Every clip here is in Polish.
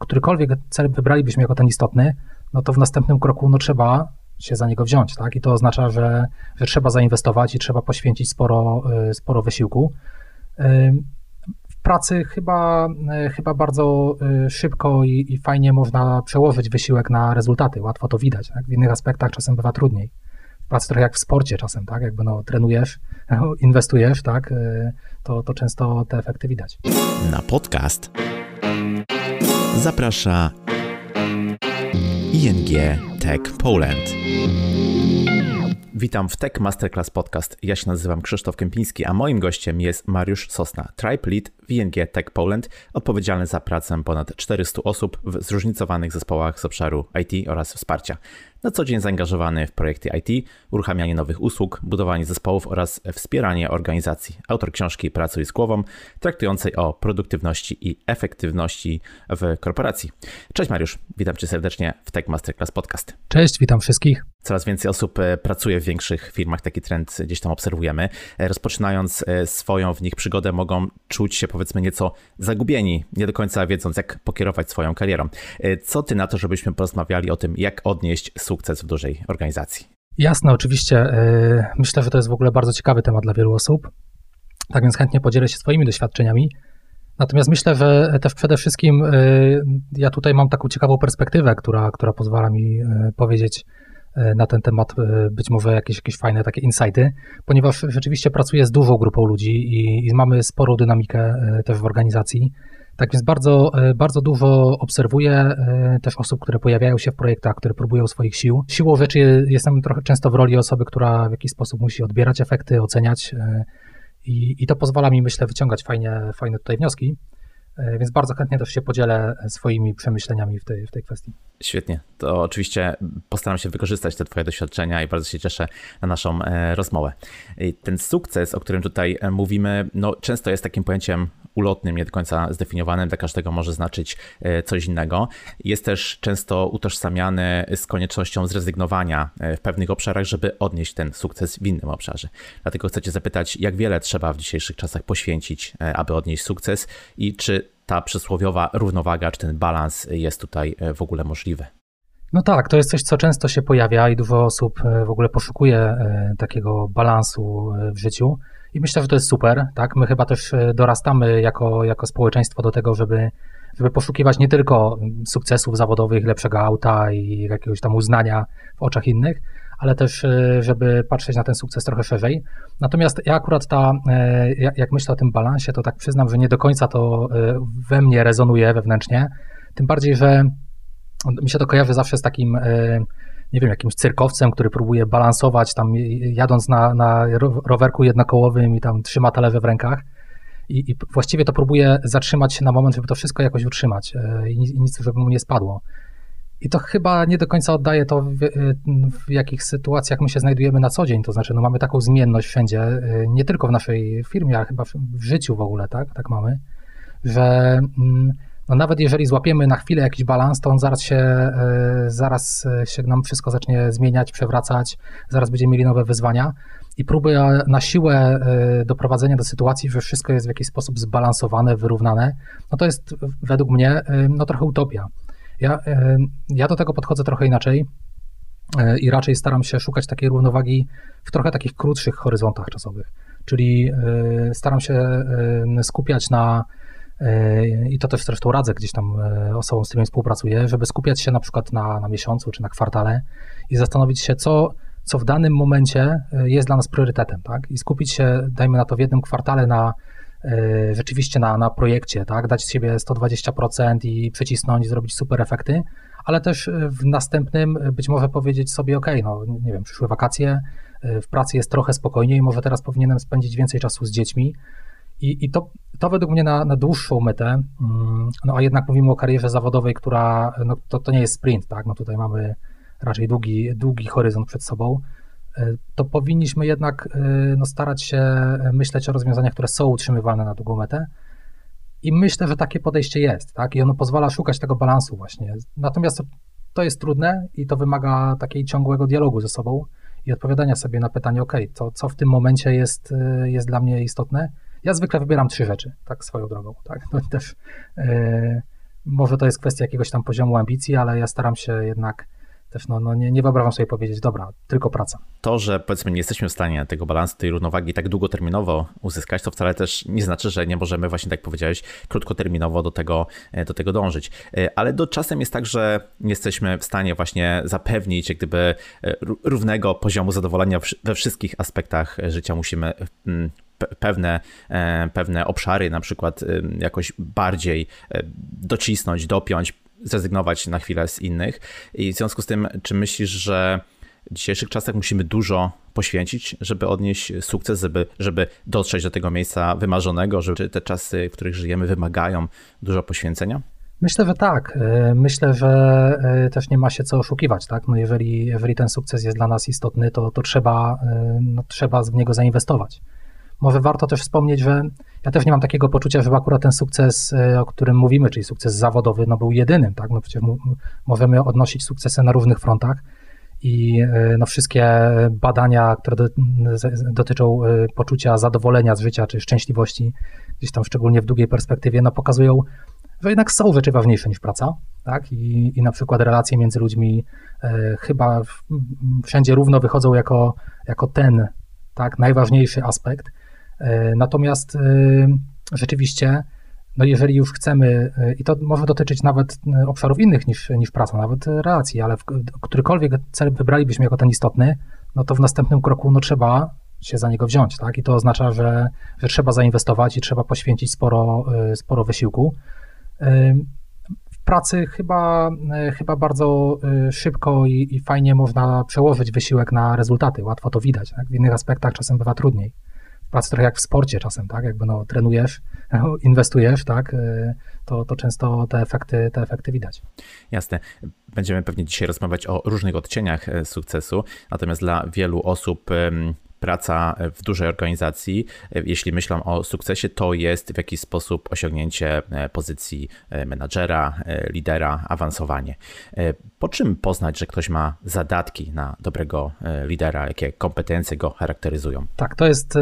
którykolwiek cel wybralibyśmy jako ten istotny, no to w następnym kroku no, trzeba się za niego wziąć, tak? I to oznacza, że, że trzeba zainwestować i trzeba poświęcić sporo, y, sporo wysiłku. W pracy chyba, y, chyba bardzo y, szybko i, i fajnie można przełożyć wysiłek na rezultaty, łatwo to widać. Tak? W innych aspektach czasem bywa trudniej. W pracy trochę jak w sporcie czasem, tak? Jakby no, trenujesz, inwestujesz, tak? To, to często te efekty widać. Na podcast zaprasza ING Tech Poland. Witam w Tech Masterclass Podcast. Ja się nazywam Krzysztof Kępiński, a moim gościem jest Mariusz Sosna, Tribe Lead w ING Tech Poland, odpowiedzialny za pracę ponad 400 osób w zróżnicowanych zespołach z obszaru IT oraz wsparcia na co dzień zaangażowany w projekty IT, uruchamianie nowych usług, budowanie zespołów oraz wspieranie organizacji. Autor książki Pracuj z głową, traktującej o produktywności i efektywności w korporacji. Cześć Mariusz, witam cię serdecznie w Tech Masterclass Podcast. Cześć, witam wszystkich. Coraz więcej osób e, pracuje w większych firmach, taki trend gdzieś tam obserwujemy. E, rozpoczynając e, swoją w nich przygodę, mogą czuć się powiedzmy nieco zagubieni, nie do końca wiedząc, jak pokierować swoją karierą. Co ty na to, żebyśmy porozmawiali o tym, jak odnieść sukces w dużej organizacji? Jasne, oczywiście. Myślę, że to jest w ogóle bardzo ciekawy temat dla wielu osób. Tak więc chętnie podzielę się swoimi doświadczeniami. Natomiast myślę, że też przede wszystkim ja tutaj mam taką ciekawą perspektywę, która, która pozwala mi powiedzieć, E, na ten temat e, być może jakieś, jakieś fajne takie insighty, ponieważ rzeczywiście pracuję z dużą grupą ludzi i, i mamy sporą dynamikę e, też w organizacji. Tak więc bardzo, bardzo dużo obserwuję też osób, które pojawiają się w projektach, które próbują swoich sił. Siłą rzeczy jestem trochę często w roli osoby, która w jakiś sposób musi odbierać efekty, oceniać i, i to pozwala mi, myślę, wyciągać fajnie, fajne tutaj wnioski. E, więc bardzo chętnie też się podzielę swoimi przemyśleniami w tej, w tej kwestii. Świetnie. To oczywiście postaram się wykorzystać te Twoje doświadczenia i bardzo się cieszę na naszą e, rozmowę. Ten sukces, o którym tutaj e, mówimy, no, często jest takim pojęciem ulotnym, nie do końca zdefiniowanym, dla każdego może znaczyć coś innego. Jest też często utożsamiany z koniecznością zrezygnowania w pewnych obszarach, żeby odnieść ten sukces w innym obszarze. Dlatego chcę Cię zapytać, jak wiele trzeba w dzisiejszych czasach poświęcić, aby odnieść sukces i czy ta przysłowiowa równowaga, czy ten balans jest tutaj e, w ogóle możliwy? No tak, to jest coś, co często się pojawia i dużo osób e, w ogóle poszukuje e, takiego balansu w życiu. I myślę, że to jest super, tak? My chyba też dorastamy jako, jako społeczeństwo do tego, żeby, żeby poszukiwać nie tylko sukcesów zawodowych, lepszego auta i jakiegoś tam uznania w oczach innych, ale też, e, żeby patrzeć na ten sukces trochę szerzej. Natomiast ja akurat ta, e, jak myślę o tym balansie, to tak przyznam, że nie do końca to e, we mnie rezonuje wewnętrznie. Tym bardziej, że mi się to kojarzy zawsze z takim, nie wiem, jakimś cyrkowcem, który próbuje balansować tam jadąc na, na rowerku jednokołowym i tam trzyma talerze w rękach. I, I, właściwie to próbuje zatrzymać się na moment, żeby to wszystko jakoś utrzymać i nic, żeby mu nie spadło. I to chyba nie do końca oddaje to, w, w, jakich sytuacjach my się znajdujemy na co dzień. To znaczy, no mamy taką zmienność wszędzie, y, nie tylko w naszej firmie, ale chyba w, w życiu w ogóle, tak? Tak mamy, że mm, no nawet jeżeli złapiemy na chwilę jakiś balans, to on zaraz się, y, zaraz się nam wszystko zacznie zmieniać, przewracać, zaraz będziemy mieli nowe wyzwania. I próby na siłę y, doprowadzenia do sytuacji, że wszystko jest w jakiś sposób zbalansowane, wyrównane, no to jest według mnie no trochę utopia. Ja, e, ja do tego podchodzę trochę inaczej e, i raczej staram się szukać takiej równowagi w trochę takich krótszych horyzontach czasowych. Czyli e, staram się skupiać na, i to też zresztą radzę gdzieś tam osobom, z którymi współpracuję, żeby skupiać się na przykład na, na miesiącu czy na kwartale i zastanowić się, co, co w danym momencie jest dla nas priorytetem, tak? I skupić się, dajmy na to, w jednym kwartale na rzeczywiście na, na projekcie, tak, dać z siebie 120% i przycisnąć, zrobić super efekty, ale też e, w następnym e, być może powiedzieć sobie, ok, no nie wiem, przyszły wakacje, w pracy jest trochę spokojniej, może teraz powinienem spędzić więcej czasu z dziećmi. I, i to, to według mnie na, na dłuższą metę, mm, no a jednak mówimy o karierze zawodowej, która, no to, to nie jest sprint, tak, no tutaj mamy raczej długi, długi horyzont przed sobą, to powinniśmy jednak y, no, starać się myśleć o rozwiązaniach, które są utrzymywane na długą metę. I myślę, że takie podejście jest, tak? I ono pozwala szukać tego balansu właśnie. Natomiast to jest trudne i to wymaga takiej ciągłego dialogu ze sobą i odpowiadania sobie na pytanie, ok, to co w tym momencie jest, jest dla mnie istotne? Ja zwykle wybieram trzy rzeczy, tak swoją drogą, tak? To też yy, może to jest kwestia jakiegoś tam poziomu ambicji, ale ja staram się jednak no, no nie, nie wyobrażam sobie powiedzieć, dobra, tylko praca. To, że powiedzmy nie jesteśmy w stanie tego balansu, tej równowagi tak długoterminowo uzyskać, to wcale też nie znaczy, że nie możemy właśnie, tak powiedziałeś, krótkoterminowo do tego, e, do tego dążyć. E, ale do czasem jest tak, że nie jesteśmy w stanie właśnie zapewnić jak gdyby e, równego poziomu zadowolenia we wszystkich aspektach życia. Musimy pewne, pewne obszary na przykład jakoś bardziej docisnąć, dopiąć, zrezygnować na chwilę z innych. I w związku z tym, czy myślisz, że w dzisiejszych czasach musimy dużo poświęcić, żeby odnieść sukces, żeby, żeby dotrzeć do tego miejsca wymarzonego, że te czasy, w których żyjemy, wymagają dużo poświęcenia? Myślę, że tak. E, myślę, że e, też nie ma się co oszukiwać. Tak? No jeżeli, jeżeli ten sukces jest dla nas istotny, to, to trzeba, e, no, trzeba w niego zainwestować. Może warto też wspomnieć, że ja też nie mam takiego poczucia, że akurat ten sukces, e, o którym mówimy, czyli sukces zawodowy, no był jedynym, tak? No przecież możemy odnosić sukcesy na różnych frontach i e, no wszystkie badania, które do, dotyczą e, poczucia zadowolenia z życia czy szczęśliwości, gdzieś tam szczególnie w długiej perspektywie, no pokazują, że jednak są rzeczy ważniejsze niż praca, tak? I, i na przykład relacje między ludźmi chyba wszędzie równo wychodzą jako, jako ten, tak, najważniejszy aspekt. E, natomiast e, rzeczywiście, no jeżeli już chcemy, e, i to może dotyczyć nawet obszarów innych niż, niż praca, nawet relacji, ale w, którykolwiek cel wybralibyśmy jako ten istotny, no to w następnym kroku no trzeba się za niego wziąć, tak? I to oznacza, że, że trzeba zainwestować i trzeba poświęcić sporo, sporo wysiłku. W pracy chyba, chyba bardzo szybko i, i fajnie można przełożyć wysiłek na rezultaty. Łatwo to widać. Tak? W innych aspektach czasem bywa trudniej pracy trochę jak w sporcie czasem, tak? Jakby no, trenujesz, inwestujesz, tak? Y, to, to często te efekty, te efekty widać. Jasne. Będziemy pewnie dzisiaj rozmawiać o różnych odcieniach e, sukcesu, natomiast dla wielu osób praca w dużej organizacji, jeśli myślą o sukcesie, to jest w jakiś sposób osiągnięcie e, pozycji e, menadżera, e, lidera, awansowanie. Po czym poznać, że ktoś ma zadatki na dobrego lidera, jakie kompetencje go charakteryzują? Tak, to jest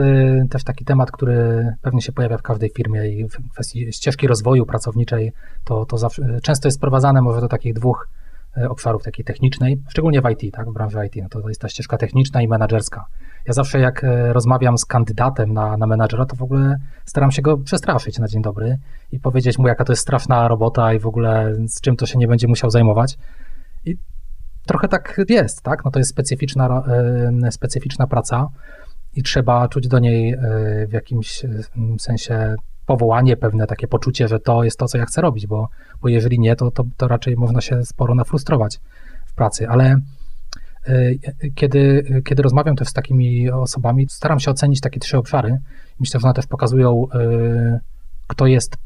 też taki temat, który pewnie się pojawia w każdej firmie i w kwestii ścieżki rozwoju pracowniczej, to, to zawsze, często jest sprowadzane może do takich dwóch obszarów, takiej technicznej, szczególnie w IT, tak, w branży IT, no to, to jest ta ścieżka techniczna i menedżerska. Ja zawsze jak e, rozmawiam z kandydatem na, na menadżera, to w ogóle staram się go przestraszyć na dzień dobry i powiedzieć mu, jaka to jest straszna robota i w ogóle z czym to się nie będzie musiał zajmować. I trochę tak jest, tak? No to jest specyficzna, e, specyficzna praca i trzeba czuć do niej e, w jakimś sensie powołanie, pewne takie poczucie, że to jest to, co ja chcę robić, bo, bo jeżeli nie, to, to, to raczej można się sporo nafrustrować w pracy, ale kiedy, kiedy rozmawiam też z takimi osobami, staram się ocenić takie trzy obszary. Myślę, że one też pokazują, e, kto jest,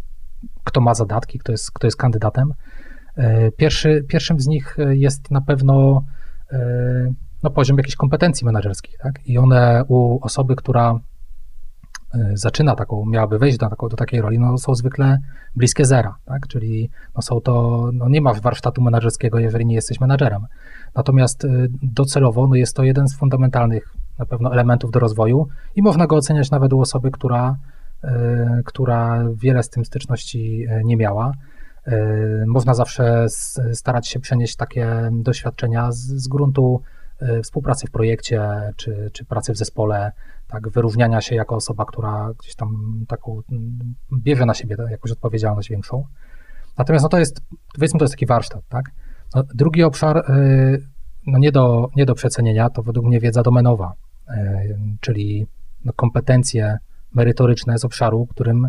kto ma zadatki, kto jest, kto jest kandydatem. E, pierwszy, pierwszym z nich jest na pewno no, poziom jakichś kompetencji menedżerskich. Tak? I one u osoby, która zaczyna taką, miałaby wejść do, taką, do takiej roli, no, są zwykle bliskie zera, tak? czyli no, są to, no, nie ma warsztatu menedżerskiego, jeżeli nie jesteś menedżerem. Natomiast y, docelowo no jest to jeden z fundamentalnych na pewno elementów do rozwoju i można go oceniać nawet u osoby, która, y, która wiele z tym styczności y, nie miała. Można zawsze starać się przenieść takie doświadczenia z, z gruntu współpracy w projekcie czy, czy pracy w zespole, tak, wyróżniania się jako osoba, która gdzieś tam taką bierze na siebie jakąś odpowiedzialność większą. Natomiast no to jest, powiedzmy, to jest taki warsztat, tak? No, drugi obszar, y, no nie, do, nie do przecenienia, to według mnie wiedza domenowa, y, czyli no kompetencje merytoryczne z obszaru, którym,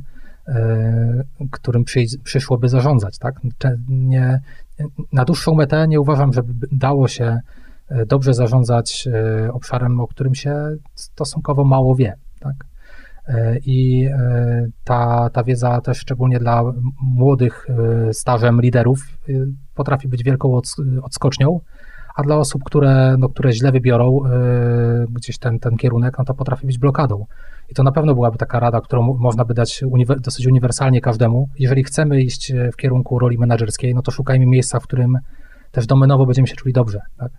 którym przyszłoby zarządzać. Tak? Nie, na dłuższą metę nie uważam, żeby dało się dobrze zarządzać obszarem, o którym się stosunkowo mało wie. Tak? I ta, ta wiedza też szczególnie dla młodych stażem liderów potrafi być wielką odskocznią, a dla osób, które, no, które źle wybiorą gdzieś ten, ten kierunek, no to potrafi być blokadą. I to na pewno byłaby taka rada, którą można by dać dosyć uniwersalnie każdemu. Jeżeli chcemy iść w kierunku roli menedżerskiej, no to szukajmy miejsca, w którym też domenowo będziemy się czuli dobrze. Tak?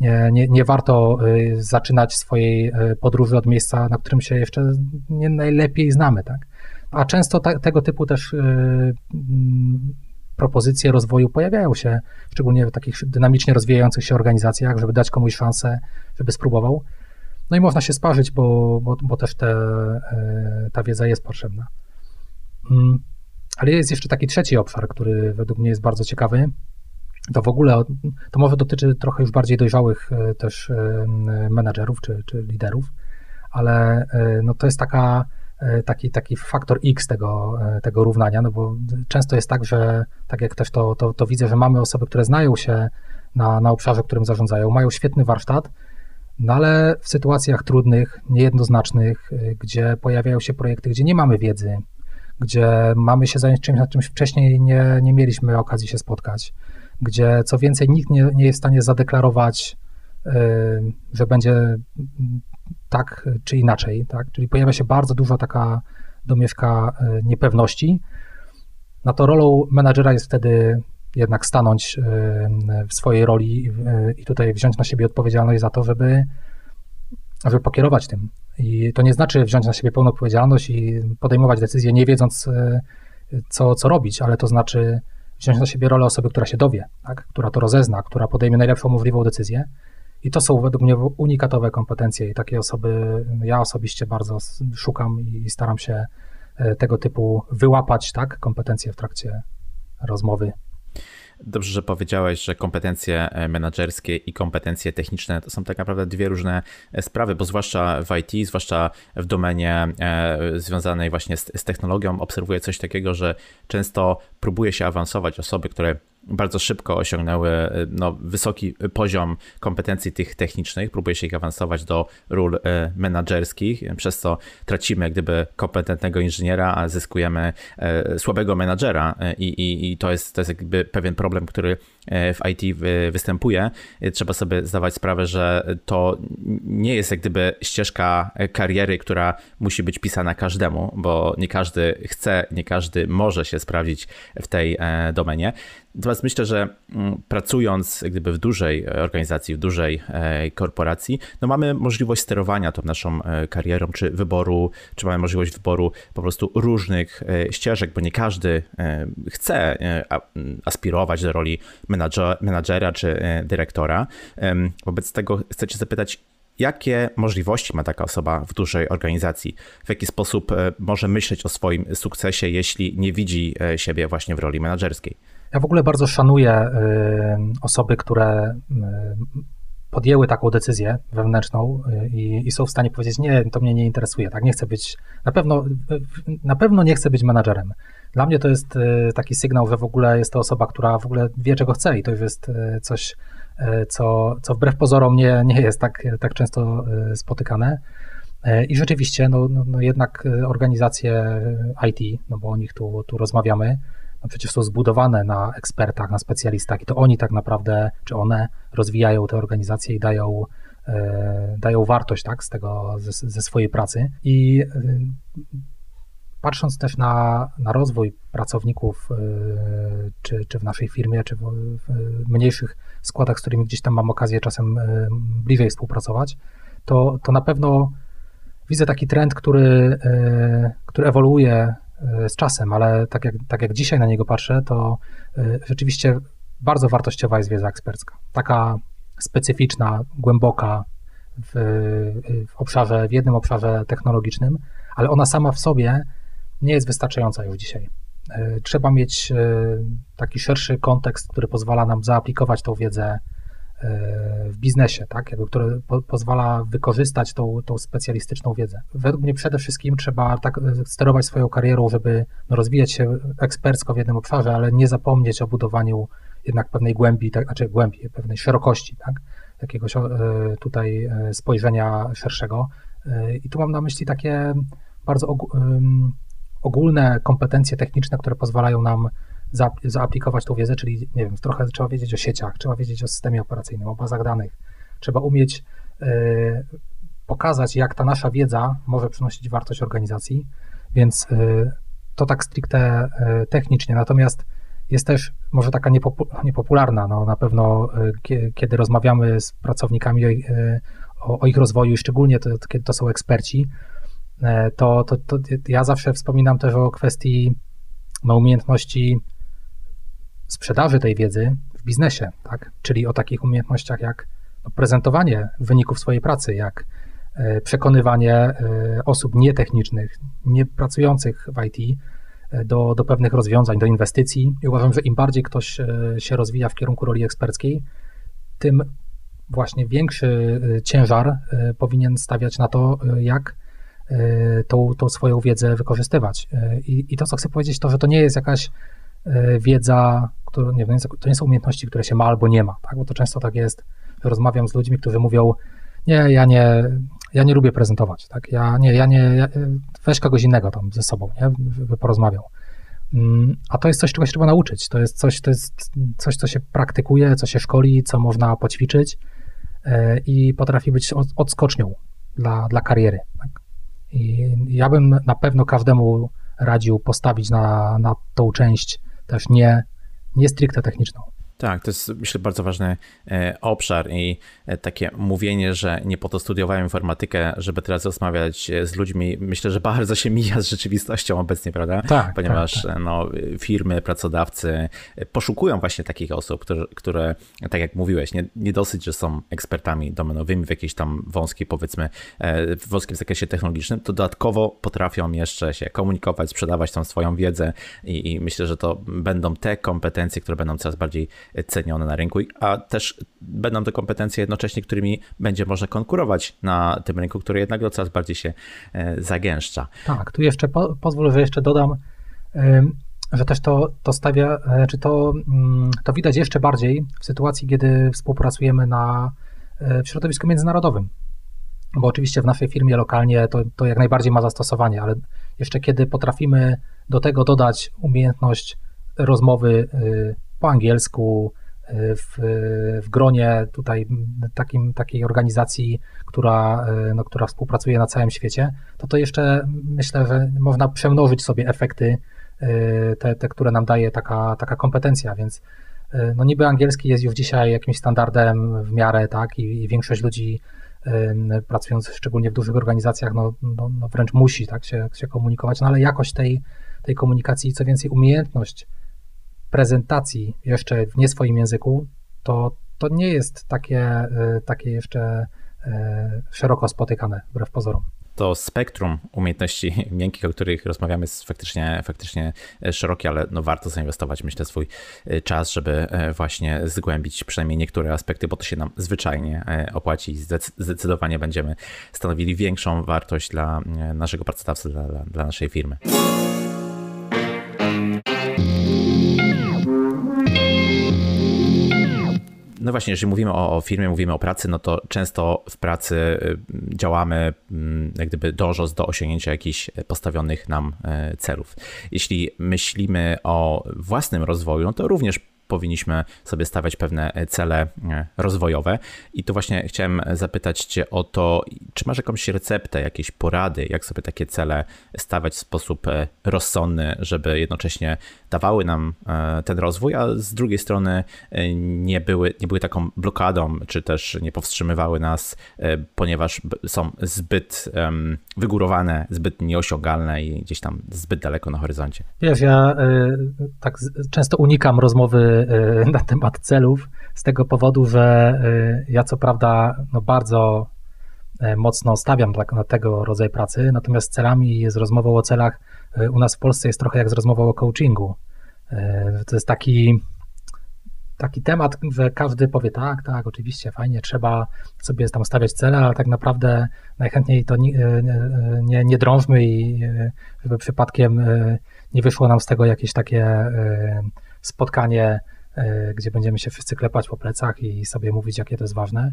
Nie, nie, nie warto y, zaczynać swojej y, podróży od miejsca, na którym się jeszcze nie najlepiej znamy. Tak? A często ta, tego typu też y, propozycje rozwoju pojawiają się, szczególnie w takich dynamicznie rozwijających się organizacjach, żeby dać komuś szansę, żeby spróbował. No i można się sparzyć, bo, bo, bo też te, e, ta wiedza jest potrzebna. Mm, ale jest jeszcze taki trzeci obszar, który według mnie jest bardzo ciekawy. To w ogóle, to może dotyczy trochę już bardziej dojrzałych e, też e, menadżerów czy, czy liderów, ale no to jest taka, taki, taki faktor X tego, tego równania, no bo często jest tak, że tak jak też to, to, to widzę, że mamy osoby, które znają się na, na obszarze, którym zarządzają, mają świetny warsztat, no ale w sytuacjach trudnych, niejednoznacznych, gdzie pojawiają się projekty, gdzie nie mamy wiedzy, gdzie mamy się zająć czymś, nad czymś wcześniej nie, nie mieliśmy okazji się spotkać, gdzie co więcej nikt nie, nie jest w stanie zadeklarować, y, że będzie tak czy inaczej, tak? czyli pojawia się bardzo duża taka domieszka y, niepewności, no to rolą menadżera jest wtedy jednak stanąć e, w swojej roli i tutaj wziąć na siebie odpowiedzialność za to, żeby, żeby pokierować tym. I to nie znaczy wziąć na siebie pełną odpowiedzialność i podejmować decyzje nie wiedząc, co, co robić, ale to znaczy wziąć na siebie rolę osoby, która się dowie, tak? która to rozezna, która podejmie najlepszą możliwą decyzję. I to są według mnie unikatowe kompetencje i takie osoby ja osobiście bardzo szukam i staram się e, tego typu wyłapać, tak, kompetencje w trakcie rozmowy Dobrze, że powiedziałeś, że kompetencje e, menedżerskie i kompetencje techniczne to są tak naprawdę dwie różne e, sprawy, bo zwłaszcza w IT, zwłaszcza w domenie e, związanej właśnie z, z technologią, obserwuję coś takiego, że często próbuje się awansować osoby, które bardzo szybko osiągnęły e, no, wysoki poziom kompetencji tych technicznych, próbuje się ich awansować do ról e, menedżerskich, przez co tracimy gdyby kompetentnego inżyniera, a zyskujemy e, słabego menadżera i, i, i to, jest, to jest jakby pewien problem, który w IT występuje. Trzeba sobie zdawać sprawę, że to nie jest jak gdyby ścieżka kariery, która musi być pisana każdemu, bo nie każdy chce, nie każdy może się sprawdzić w tej domenie. Natomiast myślę, że mm, pracując gdyby w dużej organizacji, w dużej e, korporacji, no mamy możliwość sterowania tą naszą e, karierą, czy wyboru, czy mamy możliwość wyboru po prostu różnych e, ścieżek, bo nie każdy chce aspirować do roli menadżera czy dyrektora. Wobec tego chcę Cię zapytać, Jakie możliwości ma taka osoba w dużej organizacji? W jaki sposób może myśleć o swoim sukcesie, jeśli nie widzi siebie właśnie w roli menedżerskiej? Ja w ogóle bardzo szanuję osoby, które podjęły taką decyzję wewnętrzną i, i, są w stanie powiedzieć, nie, to mnie nie interesuje, tak, nie chcę być, na pewno, na pewno nie chcę być menadżerem. Dla mnie to jest taki sygnał, że w ogóle jest to osoba, która w ogóle wie, czego chce i to jest coś, co, co wbrew pozorom nie, nie jest tak, tak często spotykane. I rzeczywiście, no, no, no jednak organizacje IT, no bo o nich tu, tu rozmawiamy, no przecież są zbudowane na ekspertach, na specjalistach i to oni tak naprawdę, czy one rozwijają te organizacje i dają, e, dają wartość tak, z tego, ze, ze swojej pracy. I e, patrząc też na, na rozwój pracowników, e, czy, czy w naszej firmie, czy w, w mniejszych składach, z którymi gdzieś tam mam okazję czasem bliżej współpracować, to, to na pewno widzę taki trend, który, który ewoluuje z czasem, ale tak jak, tak jak dzisiaj na niego patrzę, to rzeczywiście bardzo wartościowa jest wiedza ekspercka. Taka specyficzna, głęboka w, w obszarze, w jednym obszarze technologicznym, ale ona sama w sobie nie jest wystarczająca już dzisiaj. E, trzeba mieć taki szerszy kontekst, który pozwala nam zaaplikować tą wiedzę E, w biznesie, tak, jakby, które po, pozwala wykorzystać tą, tą specjalistyczną wiedzę. Według mnie przede wszystkim trzeba tak sterować swoją karierą, żeby rozwijać się ekspercko w jednym obszarze, ale nie zapomnieć o budowaniu jednak pewnej głębi, tak, znaczy głębi, pewnej szerokości, tak, jakiegoś e, tutaj e, spojrzenia szerszego. I tu mam na myśli takie bardzo ogólne kompetencje techniczne, które pozwalają nam zaaplikować tą wiedzę, czyli nie wiem, trochę trzeba wiedzieć o sieciach, trzeba wiedzieć o systemie operacyjnym, o bazach danych, trzeba umieć y, pokazać, jak ta nasza wiedza może przynosić wartość organizacji, więc y, to tak stricte y, technicznie, natomiast jest też może taka niepopu- niepopularna, no na pewno kiedy rozmawiamy z pracownikami o, ich rozwoju szczególnie to, kiedy to są eksperci, to, to, to ja zawsze wspominam też o kwestii no, umiejętności sprzedaży tej wiedzy w biznesie, tak? czyli o takich umiejętnościach jak no, prezentowanie wyników swojej pracy, jak e, przekonywanie e, osób nietechnicznych, nie pracujących w IT e, do, do pewnych rozwiązań, do inwestycji. I uważam, że im bardziej ktoś się rozwija w kierunku roli eksperckiej, tym właśnie większy ciężar powinien stawiać na to, jak tą, tą swoją wiedzę wykorzystywać. I, I to, co chcę powiedzieć, to, że to nie jest jakaś wiedza, która, nie wiem, to nie są umiejętności, które się ma albo nie ma, tak? bo to często tak jest, rozmawiam z ludźmi, którzy mówią, nie, ja nie, ja nie lubię prezentować, tak, ja nie, ja nie, ja, weź kogoś innego tam ze sobą, nie, by porozmawiał. Mm, a to jest coś, czego się trzeba nauczyć, to jest coś, to jest coś, co się praktykuje, co się szkoli, co można poćwiczyć e, i potrafi być odskocznią dla, dla kariery. Tak? I ja bym na pewno każdemu radził postawić na, na tą część też nie, nie stricte techniczną. Tak, to jest myślę bardzo ważny e, obszar i e, takie mówienie, że nie po to studiowałem informatykę, żeby teraz rozmawiać e, z ludźmi, myślę, że bardzo się mija z rzeczywistością obecnie, prawda? Tak. Ponieważ tak, tak. No, firmy, pracodawcy poszukują właśnie takich osób, które, które tak jak mówiłeś, nie, nie dosyć, że są ekspertami domenowymi w jakiejś tam wąskiej, powiedzmy, w wąskim zakresie technologicznym, to dodatkowo potrafią jeszcze się komunikować, sprzedawać tą swoją wiedzę i, i myślę, że to będą te kompetencje, które będą coraz bardziej cenione na rynku, a też będą to kompetencje jednocześnie, którymi będzie można konkurować na tym rynku, który jednak coraz bardziej się e, zagęszcza. Tak, tu jeszcze po, pozwól, że jeszcze dodam, że też to, to stawia, e, czy to, mm, to widać jeszcze bardziej w sytuacji, kiedy współpracujemy na, e, w środowisku międzynarodowym. Bo oczywiście w naszej firmie lokalnie to, to jak najbardziej ma zastosowanie, ale jeszcze kiedy potrafimy do tego dodać umiejętność rozmowy po angielsku, y, w, w gronie tutaj takim, takiej organizacji, która, y, no, która współpracuje na całym świecie, to to jeszcze myślę, że można przemnożyć sobie efekty, y, te, te które nam daje taka, taka kompetencja, więc no niby angielski jest już dzisiaj jakimś standardem w miarę, tak, i, i większość ludzi pracując szczególnie w dużych organizacjach, no, no, no wręcz musi tak się, się komunikować, no ale jakość tej, tej komunikacji, co więcej umiejętność prezentacji jeszcze w nie swoim języku, to, to nie jest takie, e, takie jeszcze e, szeroko spotykane, wbrew pozorom to spektrum umiejętności miękkich, o których rozmawiamy, jest faktycznie, faktycznie szerokie, ale no warto zainwestować, myślę, swój e, czas, żeby właśnie zgłębić przynajmniej niektóre aspekty, bo to się nam zwyczajnie opłaci i zdecydowanie będziemy stanowili większą wartość dla naszego pracodawcy, dla, dla naszej firmy. No właśnie, jeżeli mówimy o, o, firmie, mówimy o pracy, no to często w pracy y, działamy mm, jak gdyby dążąc do osiągnięcia jakichś postawionych nam e, celów. Jeśli myślimy o własnym rozwoju, no to również powinniśmy sobie stawiać pewne cele e, rozwojowe. I tu właśnie chciałem zapytać Cię o to, czy masz jakąś receptę, jakieś porady, jak sobie takie cele stawiać w sposób e, rozsądny, żeby jednocześnie dawały nam e, ten rozwój, a z drugiej strony nie były, nie były taką blokadą, czy też nie powstrzymywały nas, ponieważ są zbyt wygórowane, zbyt nieosiągalne i gdzieś tam zbyt daleko na horyzoncie. Wiesz, ja tak często unikam rozmowy na temat celów z tego powodu, że y, ja co prawda no bardzo e, mocno stawiam na tego rodzaju pracy, natomiast celami z rozmową o celach u nas w Polsce jest trochę jak z rozmową o coachingu. E, to jest taki, taki temat, że każdy powie tak, tak, oczywiście, fajnie, trzeba sobie tam stawiać cele, ale tak naprawdę najchętniej to nie, nie, nie drążmy i żeby przypadkiem nie wyszło nam z tego jakieś takie spotkanie E, gdzie będziemy się wszyscy klepać po plecach i sobie mówić, jakie to jest ważne.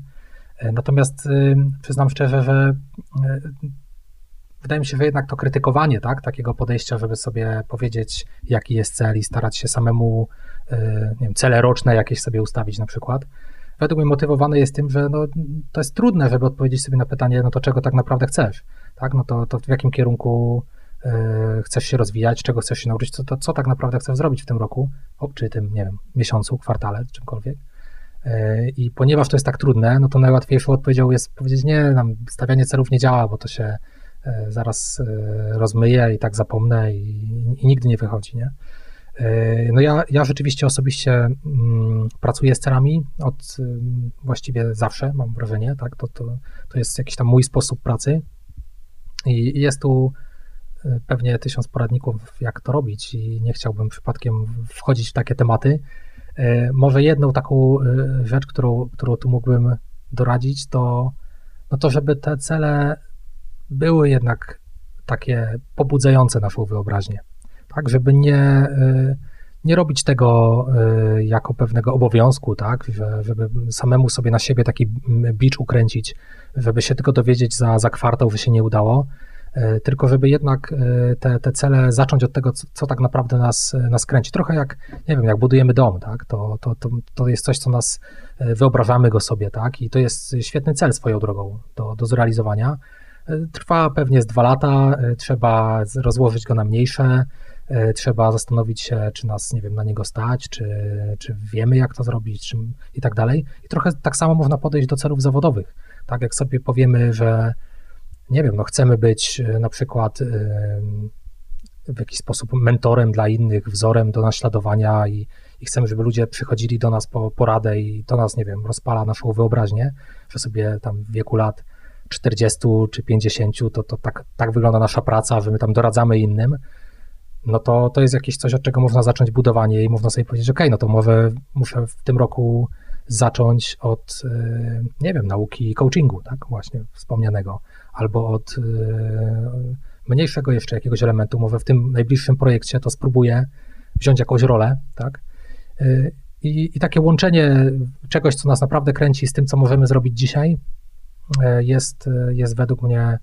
E, natomiast y, przyznam szczerze, że e, wydaje mi się, że jednak to krytykowanie tak, takiego podejścia, żeby sobie powiedzieć, jaki jest cel i starać się samemu nie wiem, cele roczne jakieś sobie ustawić na przykład, według mnie motywowane jest tym, że no, to jest trudne, żeby odpowiedzieć sobie na pytanie, no to czego tak naprawdę chcesz, tak, no to, to w jakim kierunku E, chcesz się rozwijać, czego chcesz się nauczyć, co, to, co tak naprawdę chcesz zrobić w tym roku, czy tym, nie wiem, miesiącu, kwartale, czymkolwiek. E, I ponieważ to jest tak trudne, no to najłatwiejszą odpowiedzią jest powiedzieć, nie, nam stawianie celów nie działa, bo to się e, zaraz rozmyje i tak zapomnę i, i nigdy nie wychodzi, nie? No ja, ja rzeczywiście osobiście mm, pracuję z celami od właściwie zawsze, mam wrażenie, tak? To, to, to jest jakiś tam mój sposób pracy i jest tu pewnie tysiąc poradników, jak to robić i nie chciałbym przypadkiem wchodzić w takie tematy. Może jedną taką rzecz, którą, którą tu mógłbym doradzić, to, no to żeby te cele były jednak takie pobudzające naszą wyobraźnię. Tak, żeby nie, y, nie robić tego jako pewnego obowiązku, tak, że, żeby samemu sobie na siebie taki bicz ukręcić, żeby się tylko dowiedzieć za, za kwartał, że się nie udało, tylko żeby jednak te, te cele zacząć od tego, co, co, tak naprawdę nas, nas kręci. Trochę jak, nie wiem, jak budujemy dom, tak, to, to, to, to jest coś, co nas, wyobrażamy go sobie, tak, i to jest świetny cel swoją drogą do, do zrealizowania, Trwa pewnie z dwa lata, e, trzeba rozłożyć go na mniejsze, e, trzeba zastanowić się, czy nas, nie wiem, na niego stać, czy, czy wiemy, jak to zrobić, czy, i tak dalej. I trochę tak samo można podejść do celów zawodowych. Tak jak sobie powiemy, że nie wiem, no chcemy być e, na przykład w jakiś sposób mentorem dla innych, wzorem do naśladowania i, i chcemy, żeby ludzie przychodzili do nas po poradę i to nas, nie wiem, rozpala naszą wyobraźnię, że sobie tam w wieku lat 40 czy 50, to, to tak, tak wygląda nasza praca, że my tam doradzamy innym, no to to jest jakieś coś, od czego można zacząć budowanie i można sobie powiedzieć, ok, no to może muszę w tym roku zacząć od, e, nie wiem, nauki coachingu, tak, właśnie wspomnianego, albo od e, mniejszego jeszcze jakiegoś elementu, może w tym najbliższym projekcie to spróbuję wziąć jakąś rolę, tak, e, i, i takie łączenie czegoś, co nas naprawdę kręci z tym, co możemy zrobić dzisiaj, jest, jest według mnie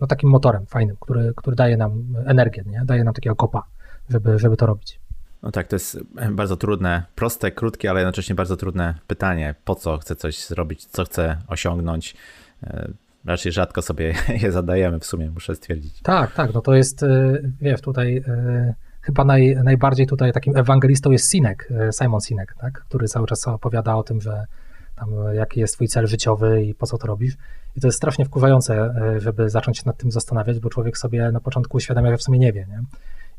no, takim motorem fajnym, który, który daje nam energię, nie? daje nam takiego kopa, żeby, żeby to robić. No tak, to jest bardzo trudne, proste, krótkie, ale jednocześnie bardzo trudne pytanie. Po co chcę coś zrobić, co chcę osiągnąć? Raczej rzadko sobie je zadajemy w sumie, muszę stwierdzić. Tak, tak, no to jest, wiesz, tutaj chyba naj, najbardziej tutaj takim ewangelistą jest Sinek, Simon Sinek, tak, który cały czas opowiada o tym, że tam, jaki jest twój cel życiowy i po co to robisz. I to jest strasznie wkurzające, e, żeby zacząć się nad tym zastanawiać, bo człowiek sobie na początku uświadamia, że w sumie nie wie. Nie?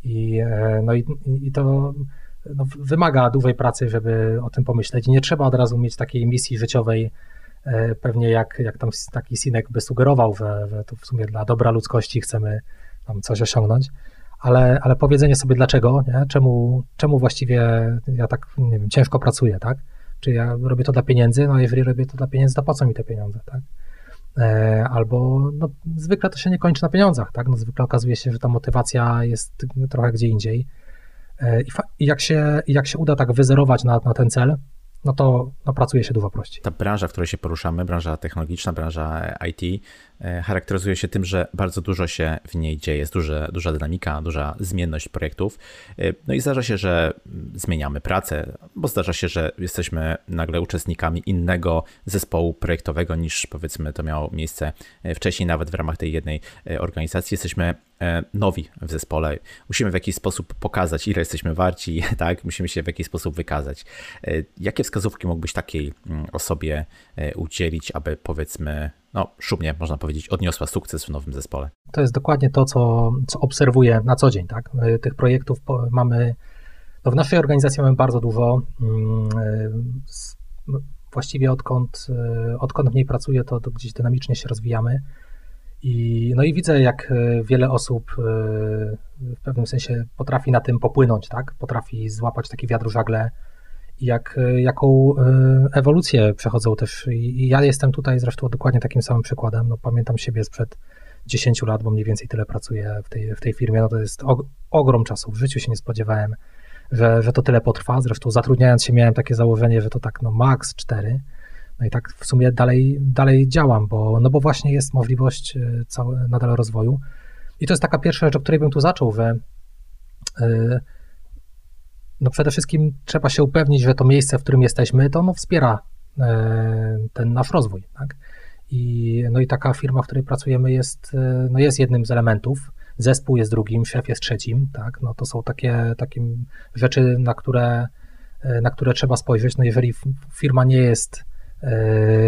I, e, no i, i to no, wymaga dużej pracy, żeby o tym pomyśleć. Nie trzeba od razu mieć takiej misji życiowej, e, pewnie jak, jak tam taki Sinek by sugerował, że, że to w sumie dla dobra ludzkości chcemy tam coś osiągnąć. Ale, ale powiedzenie sobie dlaczego, nie? Czemu, czemu właściwie ja tak, nie wiem, ciężko pracuję, tak? Czy ja robię to dla pieniędzy? No jeżeli robię to dla pieniędzy, to po co mi te pieniądze, tak? E, albo no, zwykle to się nie kończy na pieniądzach, tak? No, zwykle okazuje się, że ta motywacja jest trochę gdzie indziej. E, I, jak, się, jak się uda tak wyzerować na, na ten cel, no to no, pracuje się dużo prościej. Ta branża, w której się poruszamy, branża technologiczna, branża IT, e, charakteryzuje się tym, że bardzo dużo się w niej dzieje, jest duże, duża dynamika, duża zmienność projektów. E, no i zdarza się, że zmieniamy pracę, bo zdarza się, że jesteśmy nagle uczestnikami innego zespołu projektowego niż powiedzmy to miało miejsce e, wcześniej, nawet w ramach tej jednej organizacji. Jesteśmy nowi w zespole. Musimy w jakiś sposób pokazać, ile jesteśmy warci, tak? Musimy się w jakiś sposób wykazać. Jakie wskazówki mógłbyś takiej mm, osobie e, udzielić, aby powiedzmy, no szumnie można powiedzieć, odniosła sukces w nowym zespole? To jest dokładnie to, co, co obserwuję na co dzień. Tak? Tych projektów mamy, no w naszej organizacji mamy bardzo dużo. Mm, e, właściwie odkąd, e, odkąd w niej pracuję, to, to gdzieś dynamicznie się rozwijamy. I, no i widzę, jak wiele osób w pewnym sensie potrafi na tym popłynąć, tak? Potrafi złapać taki wiatr żagle jak, e, jaką e, ewolucję przechodzą też. I ja jestem tutaj zresztą dokładnie takim samym przykładem. No, pamiętam siebie sprzed 10 lat, bo mniej więcej tyle pracuję w tej, w tej firmie. No to jest og ogrom czasu. W życiu się nie spodziewałem, że, że to tyle potrwa. Zresztą zatrudniając się miałem takie założenie, że to tak no max 4. No i tak w sumie dalej, dalej działam, bo, no bo właśnie jest możliwość e, całe, nadal rozwoju. I to jest taka pierwsza rzecz, o której bym tu zaczął, że yy, no przede wszystkim trzeba się upewnić, że to miejsce, w którym jesteśmy, to ono wspiera e, ten nasz rozwój. Tak? I, no i taka firma, w której pracujemy, jest, e, no jest jednym z elementów. Zespół jest drugim, szef jest trzecim. Tak? No to są takie, takie rzeczy, na które, e, na które trzeba spojrzeć. No jeżeli firma nie jest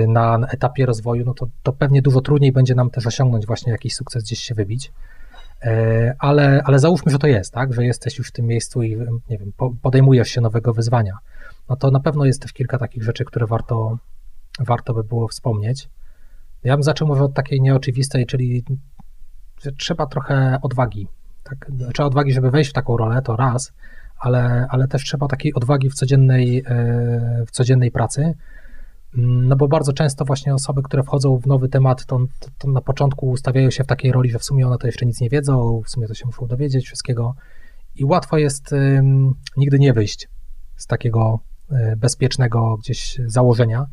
na etapie rozwoju, no to, to pewnie dużo trudniej będzie nam też osiągnąć właśnie jakiś sukces, gdzieś się wybić. ale, ale załóżmy, że to jest, tak, że jesteś już w tym miejscu i nie wiem, podejmujesz się nowego wyzwania, no to na pewno jest też kilka takich rzeczy, które warto, warto by było wspomnieć. Ja bym zaczął może od takiej nieoczywistej, czyli że trzeba trochę odwagi. Tak? Trzeba odwagi, żeby wejść w taką rolę, to raz, ale, ale też trzeba takiej odwagi w codziennej, e, w codziennej pracy. No bo bardzo często właśnie osoby, które wchodzą w nowy temat, to, to, na początku ustawiają się w takiej roli, że w sumie one to jeszcze nic nie wiedzą, w sumie to się muszą dowiedzieć wszystkiego i łatwo jest um, nigdy nie wyjść z takiego e, bezpiecznego gdzieś założenia.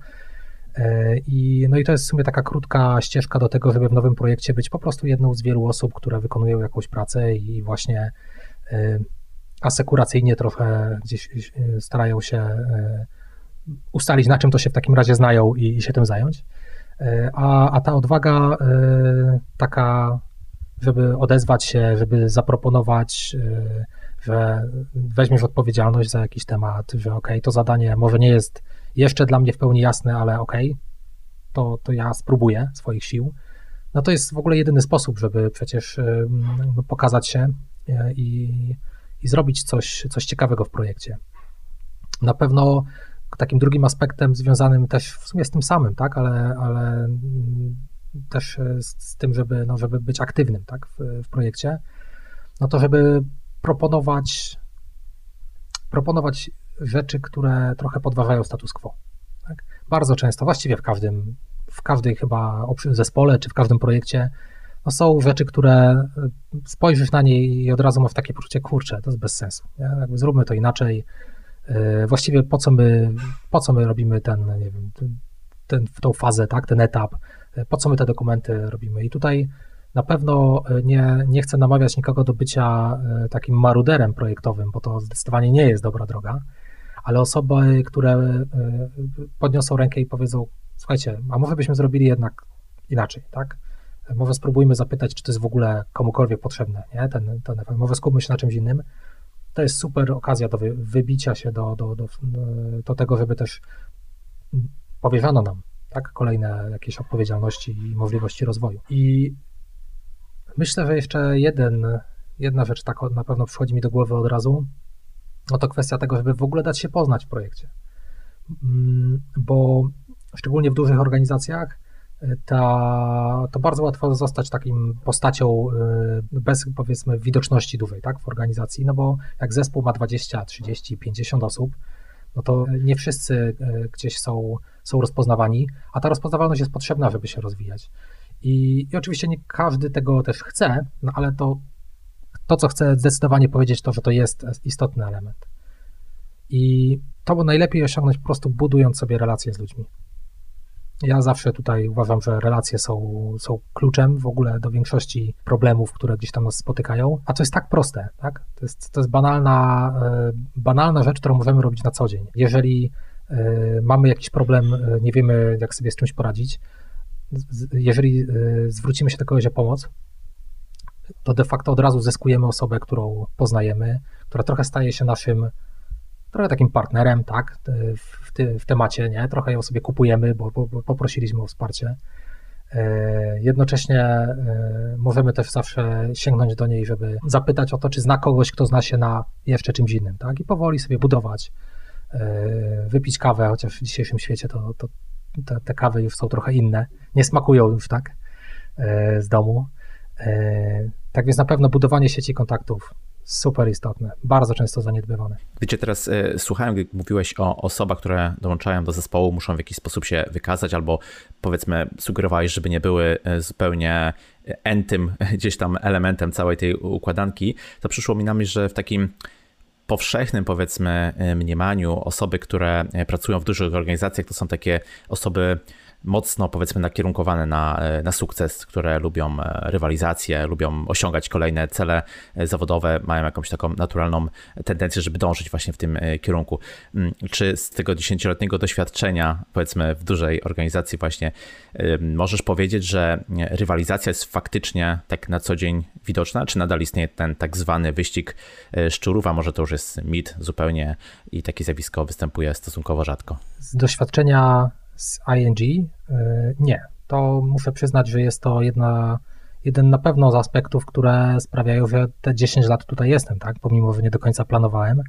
E, I, no i to jest w sumie taka krótka ścieżka do tego, żeby w nowym projekcie być po prostu jedną z wielu osób, które wykonują jakąś pracę i właśnie e, asekuracyjnie trochę gdzieś starają się ustalić, na czym to się w takim razie znają i, i się tym zająć. A, a ta odwaga taka, żeby odezwać się, żeby zaproponować, że weźmiesz odpowiedzialność za jakiś temat, że ok, to zadanie może nie jest jeszcze dla mnie w pełni jasne, ale okej, okay, to, to ja spróbuję swoich sił. No to jest w ogóle jedyny sposób, żeby przecież no, pokazać się e, i, i zrobić coś, coś ciekawego w projekcie. Na pewno takim drugim aspektem związanym też w sumie z tym samym, tak, ale, ale też z, z tym, żeby, no, żeby być aktywnym tak, w, w projekcie, no to żeby proponować proponować rzeczy, które trochę podważają status quo. Tak? Bardzo często, właściwie w każdym, w każdej chyba zespole czy w każdym projekcie no są rzeczy, które e, spojrzysz na nie i od razu masz takie poczucie, kurcze, to jest bez sensu. Nie? Jakby zróbmy to inaczej. E, właściwie po co my, po co my robimy ten, nie wiem, ten, tą fazę, tak, ten etap, e, po co my te dokumenty robimy. I tutaj na pewno nie, nie chcę namawiać nikogo do bycia takim maruderem projektowym, bo to zdecydowanie nie jest dobra droga ale osoby, które e, podniosą rękę i powiedzą, słuchajcie, a może byśmy zrobili jednak inaczej, tak? Może spróbujmy zapytać, czy to jest w ogóle komukolwiek potrzebne, nie? Ten, ten. Może skupmy się na czymś innym. To jest super okazja do wybicia się do, do, do, do tego, żeby też powierzano nam tak, kolejne jakieś odpowiedzialności i możliwości rozwoju. I myślę, że jeszcze jeden, jedna rzecz tak na pewno przychodzi mi do głowy od razu, no to kwestia tego, żeby w ogóle dać się poznać w projekcie. Mm, bo szczególnie w dużych organizacjach ta, to bardzo łatwo zostać takim postacią y, bez powiedzmy widoczności dużej tak, w organizacji, no bo jak zespół ma 20, 30, 50 osób, no to nie wszyscy y, gdzieś są, są rozpoznawani, a ta rozpoznawalność jest potrzebna, żeby się rozwijać. I, I oczywiście nie każdy tego też chce, no ale to to, co chcę zdecydowanie powiedzieć, to, że to jest istotny element. I to najlepiej osiągnąć po prostu budując sobie relacje z ludźmi. Ja zawsze tutaj uważam, że relacje są, są kluczem w ogóle do większości problemów, które gdzieś tam nas spotykają, a to jest tak proste, tak? To jest, to jest banalna, e, banalna rzecz, którą możemy robić na co dzień. Jeżeli e, mamy jakiś problem, e, nie wiemy, jak sobie z czymś poradzić, jeżeli zwrócimy się do kogoś o pomoc, to de facto od razu zyskujemy osobę, którą poznajemy, która trochę staje się naszym, trochę takim partnerem, tak, ty, w temacie, nie? Trochę ją sobie kupujemy, bo, bo, bo poprosiliśmy o wsparcie. E, jednocześnie e, możemy też zawsze sięgnąć do niej, żeby zapytać o to, czy zna kogoś, kto zna się na jeszcze czymś innym, tak? I powoli sobie budować, e, wypić kawę, chociaż w dzisiejszym świecie to, to te, te kawy już są trochę inne, nie smakują już tak z domu. Tak więc na pewno budowanie sieci kontaktów super istotne, bardzo często zaniedbywane. Wiecie, teraz y, słuchałem, gdy mówiłeś o osobach, które dołączają do zespołu, muszą w jakiś sposób się wykazać, albo powiedzmy sugerowałeś, żeby nie były zupełnie entym gdzieś tam elementem całej tej układanki, to przyszło mi na myśl, że w takim powszechnym, powiedzmy, mniemaniu osoby, które pracują w dużych organizacjach, to są takie osoby mocno powiedzmy nakierunkowane na, e, na sukces, które lubią e, rywalizację, lubią osiągać kolejne cele e, zawodowe, mają jakąś taką naturalną tendencję, żeby dążyć właśnie w tym kierunku. Mm, czy z tego dziesięcioletniego doświadczenia, powiedzmy w dużej organizacji właśnie, możesz powiedzieć, że rywalizacja jest faktycznie tak na co dzień widoczna, czy nadal istnieje ten tak zwany wyścig szczurów, a może to już jest mit zupełnie i takie zjawisko występuje stosunkowo rzadko? Z doświadczenia z ING? E, nie. To muszę przyznać, że jest to jedna, jeden na pewno z aspektów, które sprawiają, że te 10 lat tutaj jestem, tak? Pomimo, że nie do końca planowałem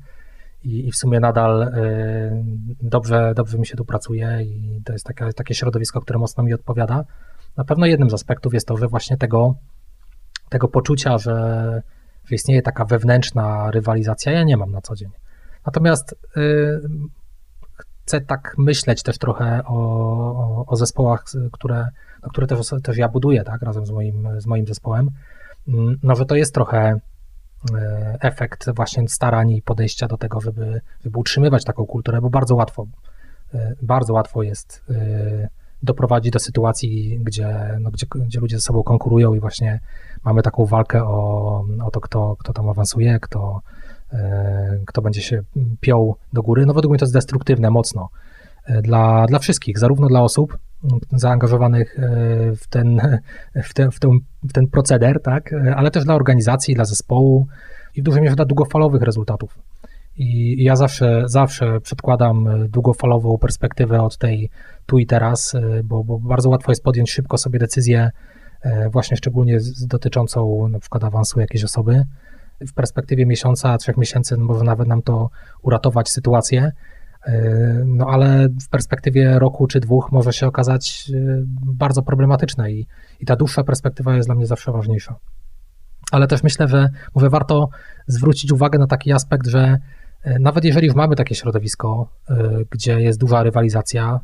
i, i w sumie nadal y, dobrze, dobrze mi się tu pracuje i to jest takie, takie środowisko, które mocno mi odpowiada. Na pewno jednym z aspektów jest to, że właśnie tego, tego poczucia, że, że istnieje taka wewnętrzna rywalizacja, ja nie mam na co dzień. Natomiast y, chcę tak myśleć też trochę o, o, o zespołach, które, no, które też, też ja buduję, tak, razem z moim, z moim zespołem, mm, no, że to jest trochę e, efekt właśnie starań i podejścia do tego, żeby, żeby utrzymywać taką kulturę, bo bardzo łatwo, e, bardzo łatwo jest e, doprowadzić do sytuacji, gdzie, no, gdzie, gdzie ludzie ze sobą konkurują i właśnie mamy taką walkę o, o to, kto, kto tam awansuje, kto, kto będzie się piął do góry. No według mnie to jest destruktywne mocno e, dla, dla wszystkich, zarówno dla osób zaangażowanych e, w ten, w ten, w ten, w ten proceder, tak, ale też dla organizacji, dla zespołu i w dużej mierze dla długofalowych rezultatów. I ja zawsze, zawsze przedkładam długofalową perspektywę od tej tu i teraz, bo, bo bardzo łatwo jest podjąć szybko sobie decyzję, właśnie szczególnie dotyczącą na przykład awansu jakiejś osoby, w perspektywie miesiąca, trzech miesięcy może nawet nam to uratować sytuację, e, no ale w perspektywie roku czy dwóch może się okazać e, bardzo problematyczne i, i ta dłuższa perspektywa jest dla mnie zawsze ważniejsza. Ale też myślę, że mówię, warto zwrócić uwagę na taki aspekt, że e, nawet jeżeli już mamy takie środowisko, gdzie jest duża rywalizacja,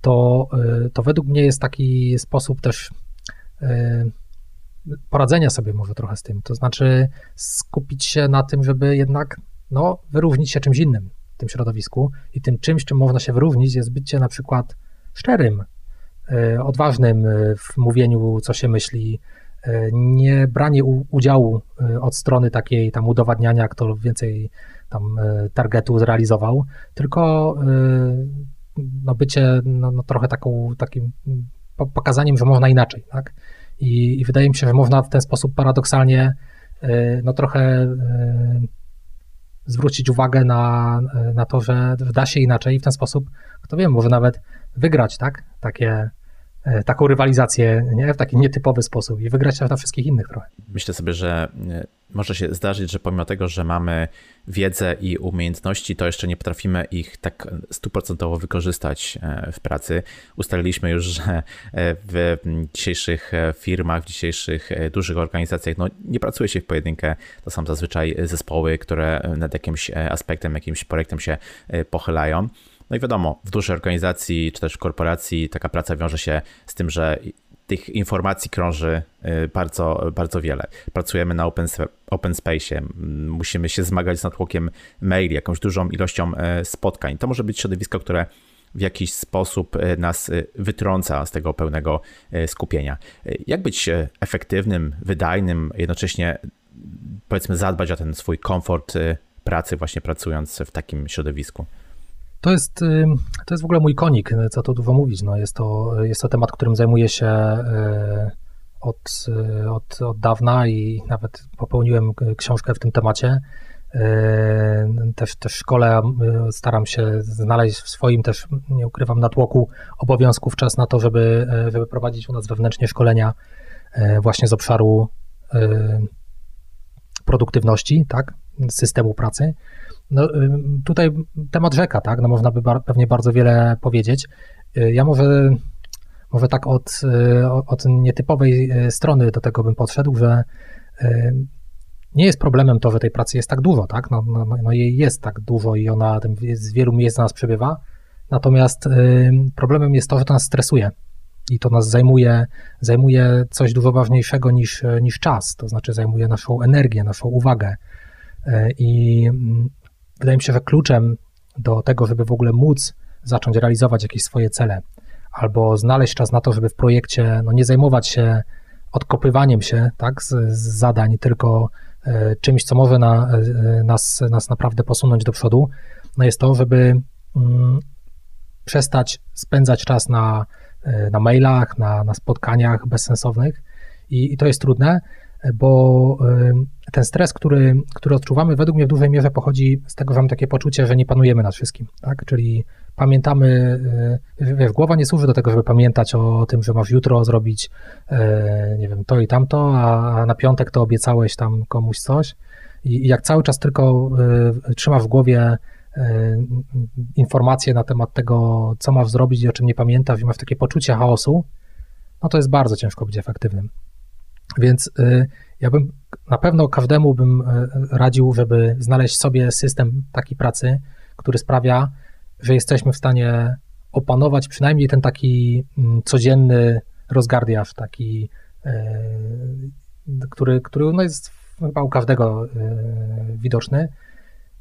to, to według mnie jest taki sposób też poradzenia sobie może trochę z tym. To znaczy skupić się na tym, żeby jednak no, wyróżnić się czymś innym w tym środowisku i tym czymś, czym można się wyróżnić jest bycie na przykład szczerym, e, odważnym w mówieniu, co się myśli, e, nie branie udziału e, od strony takiej tam udowadniania, kto więcej tam targetu zrealizował, tylko no bycie no, no trochę taką, takim pokazaniem, że można inaczej, tak? I, I, wydaje mi się, że można w ten sposób paradoksalnie e, no trochę e, zwrócić uwagę na, na to, że da się inaczej i w ten sposób, kto wie, może nawet wygrać, tak? Takie, taką rywalizację nie? w taki nietypowy sposób i wygrać na wszystkich innych trochę. Myślę sobie, że e, może się zdarzyć, że pomimo tego, że mamy wiedzę i umiejętności, to jeszcze nie potrafimy ich tak stuprocentowo wykorzystać e, w pracy. Ustaliliśmy już, że w dzisiejszych firmach, w dzisiejszych dużych organizacjach no, nie pracuje się w pojedynkę. To są zazwyczaj zespoły, które nad jakimś aspektem, jakimś projektem się pochylają. No i wiadomo, w dużej organizacji czy też w korporacji taka praca wiąże się z tym, że tych informacji krąży y, bardzo, bardzo wiele. Pracujemy na open, open space, musimy się zmagać z natłokiem maili, jakąś dużą ilością y, spotkań. To może być środowisko, które w jakiś sposób y, nas wytrąca z tego pełnego skupienia. Jak być efektywnym, wydajnym, jednocześnie powiedzmy zadbać o ten swój komfort pracy, właśnie pracując w takim środowisku? To jest, to jest w ogóle mój konik, co tu dużo mówić. No jest, to, jest to temat, którym zajmuję się e, od, e, od, od dawna i nawet popełniłem książkę w tym temacie. Też, też w szkole staram się znaleźć w swoim też, nie ukrywam, natłoku obowiązków czas na to, żeby, żeby prowadzić u nas wewnętrznie szkolenia właśnie z obszaru produktywności, tak, systemu pracy. No, y, tutaj temat rzeka, tak? No, można by bar pewnie bardzo wiele powiedzieć. Y, ja może, może tak od, y, od nietypowej strony do tego bym podszedł, że nie jest problemem to, że tej pracy jest tak dużo, tak? No, no, no, no jej jest tak dużo i ona z wielu miejsc nas przebywa. Natomiast problemem jest to, że to nas stresuje i to nas zajmuje, zajmuje coś dużo ważniejszego niż, niż czas, to znaczy zajmuje naszą energię, naszą uwagę. I mm, wydaje mi się, że kluczem do tego, żeby w ogóle móc zacząć realizować jakieś swoje cele, albo znaleźć czas na to, żeby w projekcie no, nie zajmować się odkopywaniem się tak, z, z zadań, tylko e, czymś, co może na, e, nas, nas naprawdę posunąć do przodu, no jest to, żeby mm, przestać spędzać czas na, e, na mailach, na, na spotkaniach bezsensownych. I, I, to jest trudne, bo ten stres, który, który odczuwamy, według mnie w dużej mierze pochodzi z tego, że mamy takie poczucie, że nie panujemy nad wszystkim, tak? Czyli pamiętamy, wiesz, głowa nie służy do tego, żeby pamiętać o tym, że masz jutro zrobić, nie wiem, to i tamto, a na piątek to obiecałeś tam komuś coś i jak cały czas tylko trzymasz w głowie informacje na temat tego, co masz zrobić i o czym nie pamiętasz i masz takie poczucie chaosu, no to jest bardzo ciężko być efektywnym. Więc y, ja bym na pewno każdemu bym y, radził, żeby znaleźć sobie system takiej pracy, który sprawia, że jesteśmy w stanie opanować przynajmniej ten taki mm, codzienny rozgardiaż, taki, y, który, który no jest chyba u każdego widoczny.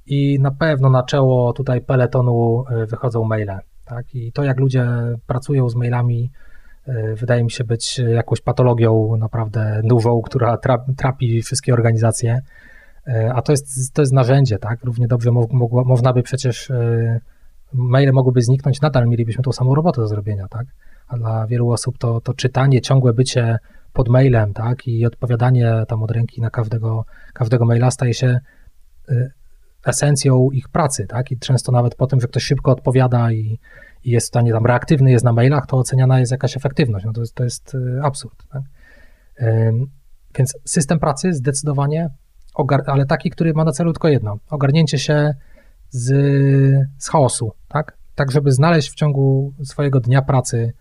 I na pewno na czoło tutaj peletonu wychodzą maile. Tak? I to, jak ludzie pracują z mailami, wydaje mi się być jakąś patologią naprawdę dużą, która trapi wszystkie organizacje. E, a to jest, to jest narzędzie, tak? Równie dobrze mogło, można by przecież e, maile mogłyby zniknąć, nadal mielibyśmy tą samą robotę do zrobienia, tak? A dla wielu osób to, to czytanie, ciągłe bycie pod mailem, tak? I odpowiadanie tam od ręki na każdego, każdego maila staje się esencją ich pracy, tak? I często nawet po tym, że ktoś szybko odpowiada i, i jest w stanie tam reaktywny jest na mailach, to oceniana jest jakaś efektywność. No to, jest, to jest y, absurd. Tak? Więc system pracy zdecydowanie, ale taki, który ma na celu tylko jedno, ogarnięcie się z, z chaosu, tak? Tak, żeby znaleźć w ciągu swojego dnia pracy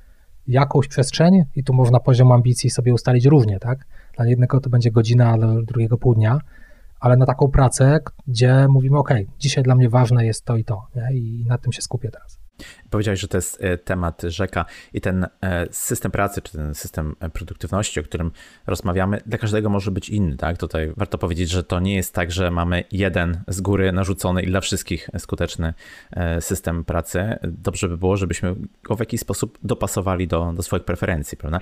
jakąś przestrzeń i tu można poziom ambicji sobie ustalić różnie, tak? Dla jednego to będzie godzina, a dla drugiego pół dnia, ale na taką pracę, gdzie mówimy, ok, dzisiaj dla mnie ważne jest to i to nie? i nad tym się skupię teraz. Powiedziałeś, że to jest e, temat rzeka i ten e, system pracy, czy ten system e, produktywności, o którym rozmawiamy, dla każdego może być inny. Tak? Tutaj warto powiedzieć, że to nie jest tak, że mamy jeden z góry narzucony i dla wszystkich skuteczny system pracy. Dobrze by było, żebyśmy go w jakiś sposób dopasowali do, do swoich preferencji, prawda?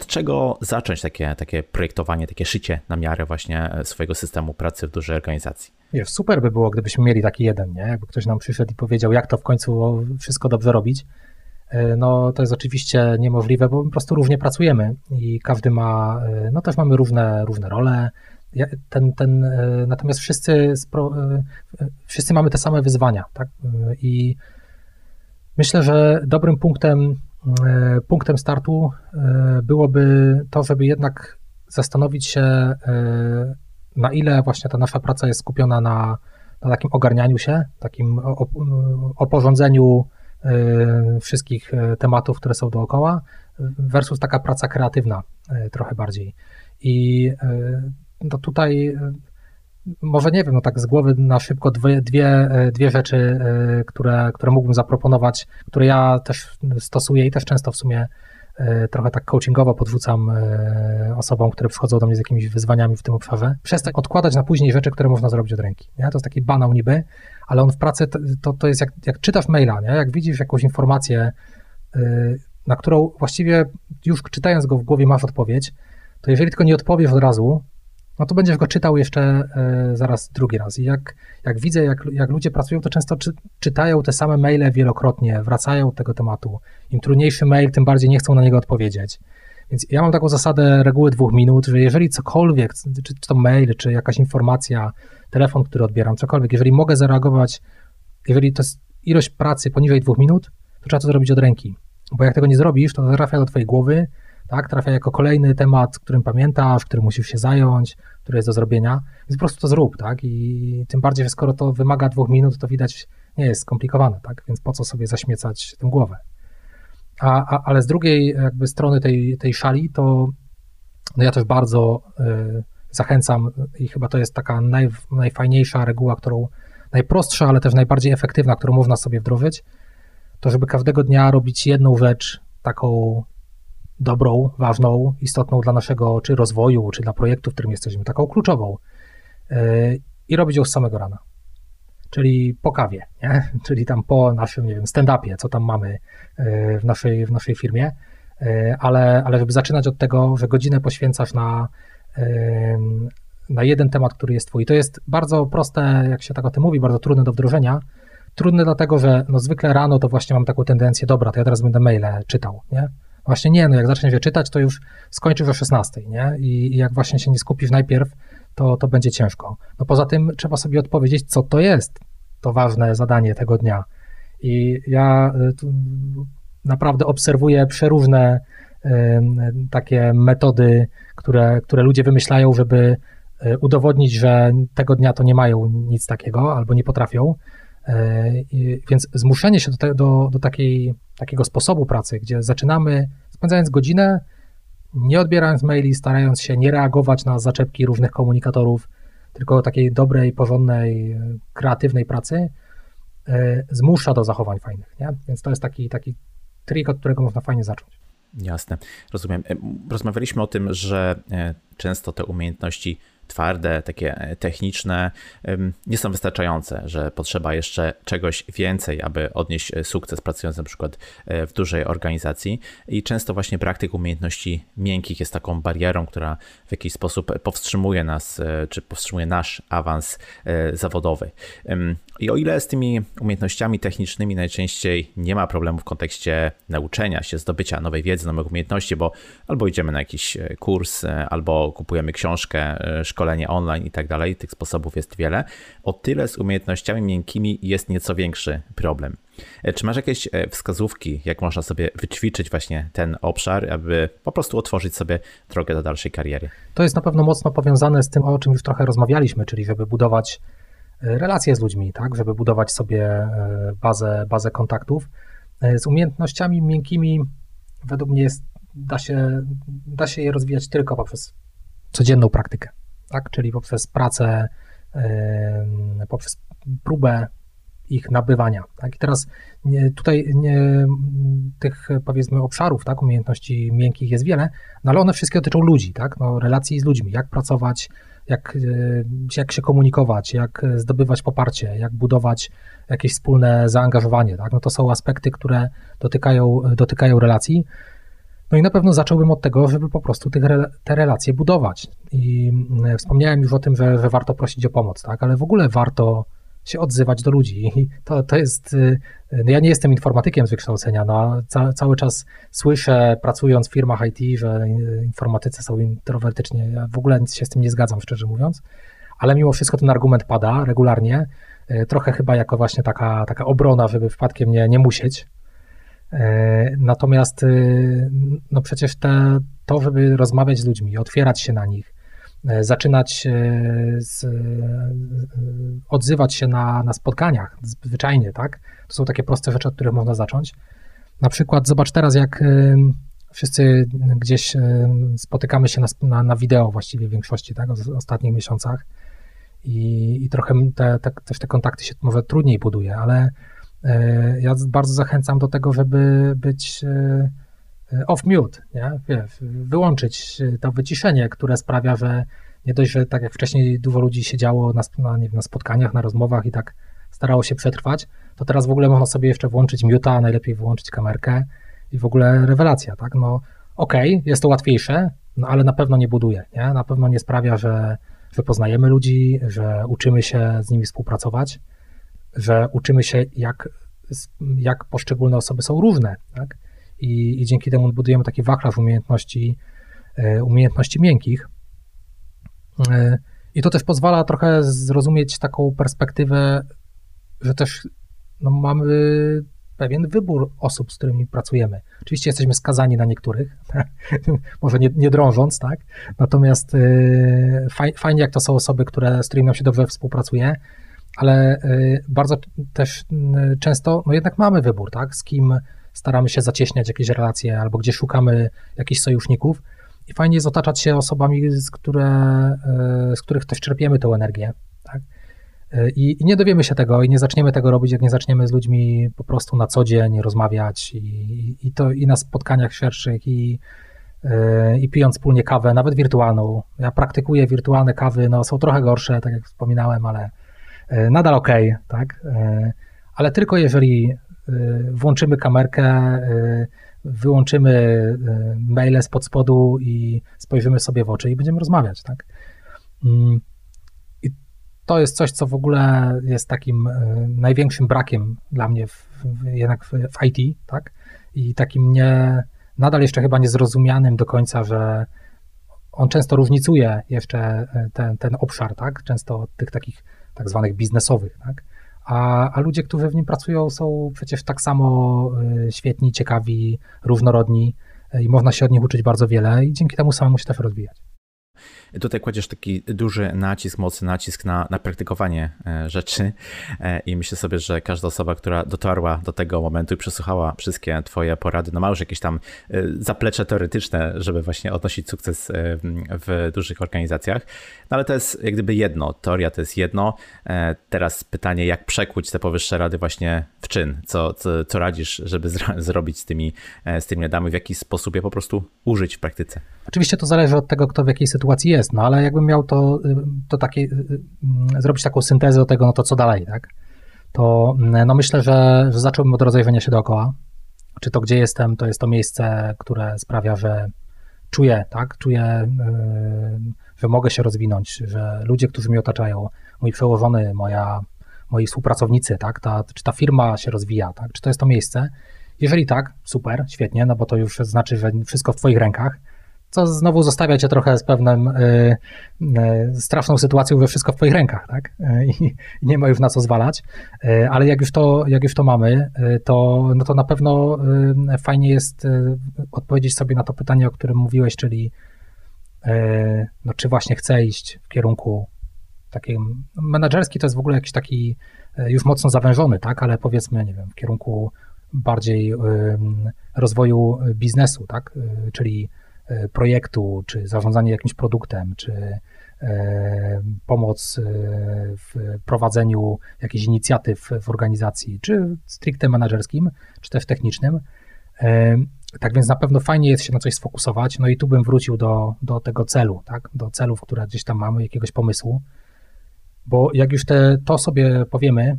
Od czego zacząć takie, takie projektowanie, takie szycie na miarę właśnie e, swojego systemu pracy w dużej organizacji? Wiesz, super by było, gdybyśmy mieli taki jeden, nie? Jakby ktoś nam przyszedł i powiedział, jak to w końcu wszystko dobrze robić. E, no to jest oczywiście niemożliwe, bo po prostu różnie pracujemy i każdy ma, e, no też mamy różne, różne role. Ten, ten, natomiast wszyscy, wszyscy mamy te same wyzwania, tak? I myślę, że dobrym punktem punktem startu e, byłoby to, żeby jednak zastanowić się, e, na ile właśnie ta nasza praca jest skupiona na, na takim ogarnianiu się, takim oporządzeniu wszystkich tematów, które są dookoła, versus taka praca kreatywna trochę bardziej. I no tutaj może nie wiem, no tak z głowy na szybko dwie, dwie, e, dwie rzeczy, e, które, które mógłbym zaproponować, które ja też stosuję i też często w sumie e, trochę tak coachingowo podrzucam osobom, które przychodzą do mnie z jakimiś wyzwaniami w tym obszarze. Przestań odkładać na później rzeczy, które można zrobić od ręki. Nie? To jest taki banał niby, ale on w pracy to, to, jest jak, jak czytasz maila, nie? jak widzisz jakąś informację, na którą właściwie już czytając go w głowie masz odpowiedź, to jeżeli tylko nie odpowiesz od razu, no to będziesz go czytał jeszcze e, zaraz drugi raz. I jak, jak widzę, jak, jak ludzie pracują, to często czy, czytają te same maile wielokrotnie, wracają do tego tematu. Im trudniejszy mail, tym bardziej nie chcą na niego odpowiedzieć. Więc ja mam taką zasadę reguły dwóch minut, że jeżeli cokolwiek, czy, czy to mail, czy jakaś informacja, telefon, który odbieram, cokolwiek, jeżeli mogę zareagować, jeżeli to jest ilość pracy poniżej dwóch minut, to trzeba to zrobić od ręki. Bo jak tego nie zrobisz, to trafia do twojej głowy, tak? Trafia jako kolejny temat, którym pamiętasz, którym musisz się zająć, który jest do zrobienia, więc po prostu to zrób, tak? I tym bardziej, że skoro to wymaga dwóch minut, to widać nie jest skomplikowane, tak? Więc po co sobie zaśmiecać tę głowę? A, a, ale z drugiej jakby strony tej, tej szali, to no ja też bardzo y, zachęcam i chyba to jest taka naj, najfajniejsza reguła, którą najprostsza, ale też najbardziej efektywna, którą można sobie wdrożyć, to żeby każdego dnia robić jedną rzecz taką dobrą, ważną, istotną dla naszego czy rozwoju, czy dla projektu, w którym jesteśmy, taką kluczową. E, I robić ją z samego rana. Czyli po kawie, nie? czyli tam po naszym, nie wiem, stand-upie, co tam mamy e, w naszej, w naszej firmie, e, ale, ale żeby zaczynać od tego, że godzinę poświęcasz na, na jeden temat, który jest twój. To jest bardzo proste, jak się tak o tym mówi, bardzo trudne do wdrożenia, trudny dlatego, że no zwykle rano to właśnie mam taką tendencję, dobra, to ja teraz będę maile czytał, nie? Właśnie nie, no jak zaczniesz je czytać, to już skończysz o 16, nie? I, jak właśnie się nie skupisz najpierw, to, to będzie ciężko. No poza tym trzeba sobie odpowiedzieć, co to jest to ważne zadanie tego dnia. I ja y, naprawdę obserwuję przeróżne takie metody, które, które ludzie wymyślają, żeby y, udowodnić, że tego dnia to nie mają nic takiego albo nie potrafią. Y, więc zmuszenie się do, te, do, do takiej, takiego sposobu pracy, gdzie zaczynamy spędzając godzinę, nie odbierając maili, starając się nie reagować na zaczepki różnych komunikatorów, tylko takiej dobrej, porządnej, kreatywnej pracy, E, zmusza do zachowań fajnych, nie? Więc to jest taki, taki trik, od którego można fajnie zacząć. Jasne, rozumiem. E, rozmawialiśmy o tym, że e, często te umiejętności twarde, takie e, techniczne, nie są wystarczające, że potrzeba jeszcze czegoś więcej, aby odnieść e, sukces pracując na przykład e, w dużej organizacji. I często właśnie praktyk umiejętności miękkich jest taką barierą, która w jakiś sposób powstrzymuje nas, czy powstrzymuje nasz awans zawodowy. I o ile z tymi umiejętnościami technicznymi najczęściej nie ma problemu w kontekście nauczenia się, zdobycia nowej wiedzy, nowych umiejętności, bo albo idziemy na jakiś kurs, albo kupujemy książkę, szkolenie online i tak dalej, tych sposobów jest wiele. O tyle z umiejętnościami miękkimi jest nieco większy problem. E, czy masz jakieś e, wskazówki, jak można sobie wyćwiczyć właśnie ten obszar, aby po prostu otworzyć sobie drogę do dalszej kariery? To jest na pewno mocno powiązane z tym, o czym już trochę rozmawialiśmy, czyli żeby budować e, relacje z ludźmi, tak, żeby budować sobie bazę, bazę kontaktów. Z umiejętnościami miękkimi według mnie jest, da, się, da się je rozwijać tylko poprzez codzienną praktykę tak? czyli poprzez pracę, poprzez próbę ich nabywania. Tak? I teraz nie, tutaj nie, tych powiedzmy obszarów, tak, umiejętności miękkich jest wiele, no ale one wszystkie dotyczą ludzi, tak? no, relacji z ludźmi, jak pracować, jak, jak się komunikować, jak zdobywać poparcie, jak budować jakieś wspólne zaangażowanie. Tak? No to są aspekty, które dotykają, dotykają relacji. No i na pewno zacząłbym od tego, żeby po prostu te relacje budować. I mm, wspomniałem już o tym, że, że warto prosić o pomoc, tak? ale w ogóle warto się odzywać do ludzi. To, to jest. Y, no ja nie jestem informatykiem z wykształcenia, no ca, cały czas słyszę, pracując w firmach IT, że informatycy są introwertycznie. Ja w ogóle się z tym nie zgadzam, szczerze mówiąc, ale mimo wszystko ten argument pada regularnie. Y, trochę chyba jako właśnie taka, taka obrona, żeby przypadkiem nie, nie musieć. E, natomiast y, no przecież te, to, żeby rozmawiać z ludźmi, otwierać się na nich, zaczynać e, z, odzywać się na, na spotkaniach zwyczajnie, tak? To są takie proste rzeczy, od których można zacząć. Na przykład zobacz teraz, jak wszyscy gdzieś spotykamy się na, na, na wideo właściwie w większości, tak? W ostatnich miesiącach i, i trochę te, te, też te kontakty się może trudniej buduje, ale E, ja bardzo zachęcam do tego, żeby być e, e, off-mute, nie? Wyłączyć to wyciszenie, które sprawia, że nie dość, że tak jak wcześniej dużo ludzi siedziało na, na, wiem, na spotkaniach, na rozmowach i tak starało się przetrwać, to teraz w ogóle można sobie jeszcze włączyć muta, najlepiej wyłączyć kamerkę i w ogóle rewelacja, tak? No okej, okay, jest to łatwiejsze, no ale na pewno nie buduje, nie? Na pewno nie sprawia, że, że poznajemy ludzi, że uczymy się z nimi współpracować że uczymy się, jak, jak poszczególne osoby są różne, tak? I, I dzięki temu budujemy taki wachlarz umiejętności, e, umiejętności miękkich. E, I to też pozwala trochę zrozumieć taką perspektywę, że też no, mamy pewien wybór osób, z którymi pracujemy. Oczywiście jesteśmy skazani na niektórych, może nie, nie drążąc, tak? Natomiast e, fajnie, jak to są osoby, które, z którymi nam się dobrze współpracuje, ale bardzo też często, no jednak mamy wybór, tak, z kim staramy się zacieśniać jakieś relacje albo gdzie szukamy jakichś sojuszników i fajnie jest otaczać się osobami, z, które, y, z których też czerpiemy tę energię, tak. I, I, nie dowiemy się tego i nie zaczniemy tego robić, jak nie zaczniemy z ludźmi po prostu na co dzień rozmawiać i, i to i na spotkaniach szerszych i, i pijąc wspólnie kawę, nawet wirtualną. Ja praktykuję wirtualne kawy, no są trochę gorsze, tak jak wspominałem, ale E, nadal ok, tak? E, ale tylko jeżeli e, włączymy kamerkę, wyłączymy maile spod spodu i spojrzymy sobie w oczy i będziemy rozmawiać, tak? Mm, I to jest coś, co w ogóle jest takim największym brakiem dla mnie w, jednak w, w IT, tak? I takim nie, nadal jeszcze chyba niezrozumianym do końca, że on często różnicuje jeszcze ten, ten obszar, tak? Często tych takich tak zwanych biznesowych, tak? A, a ludzie, którzy w nim pracują, są przecież tak samo y, świetni, ciekawi, różnorodni y, i można się od nich uczyć bardzo wiele i dzięki temu samemu się też rozwijać. Tutaj kładziesz taki duży nacisk, mocny nacisk na, na praktykowanie e, rzeczy. E, i myślę sobie, że każda osoba, która dotarła do tego momentu i przesłuchała wszystkie twoje porady, no ma już jakieś tam e, zaplecze teoretyczne, żeby właśnie odnosić sukces w dużych organizacjach, no ale to jest jak gdyby jedno, teoria to jest jedno, teraz pytanie, jak przekuć te powyższe rady właśnie w czyn, co, co, co radzisz, żeby zrobić z tymi, z tymi radami, w jaki sposób je po prostu użyć w praktyce? Oczywiście to zależy od tego, kto w jakiej sytuacji jest, no ale jakbym miał to, to takie, zrobić taką syntezę do tego, no to co dalej, tak? To no myślę, że, że zacząłbym od rozejrzenia się dookoła. Czy to, gdzie jestem, to jest to miejsce, które sprawia, że czuję, tak? Czuję, że mogę się rozwinąć, że ludzie, którzy mnie otaczają, mój przełożony, moja, moi współpracownicy, tak? Ta, czy ta firma się rozwija, tak? Czy to jest to miejsce? Jeżeli tak, super, świetnie, no bo to już znaczy, że wszystko w Twoich rękach co znowu zostawia cię trochę z pewną y, y, straszną sytuacją, że wszystko w twoich rękach, tak? Y, I, I, nie ma już na co zwalać, y, ale jak już to, jak już to mamy, y, to, no to na pewno y, fajnie jest odpowiedzieć sobie na to pytanie, o którym mówiłeś, czyli no, czy właśnie chcę iść w kierunku takim, menedżerski to jest w ogóle jakiś taki już mocno zawężony, tak? Ale powiedzmy, nie wiem, w kierunku bardziej rozwoju biznesu, tak? Czyli projektu, czy zarządzanie jakimś produktem, czy e, pomoc e, w prowadzeniu jakichś inicjatyw w organizacji, czy stricte menedżerskim, czy też technicznym. Tak więc na pewno fajnie jest się na coś sfokusować, no i tu bym wrócił do, do tego celu, tak? do celów, które gdzieś tam mamy, jakiegoś pomysłu, bo jak już te, to sobie powiemy,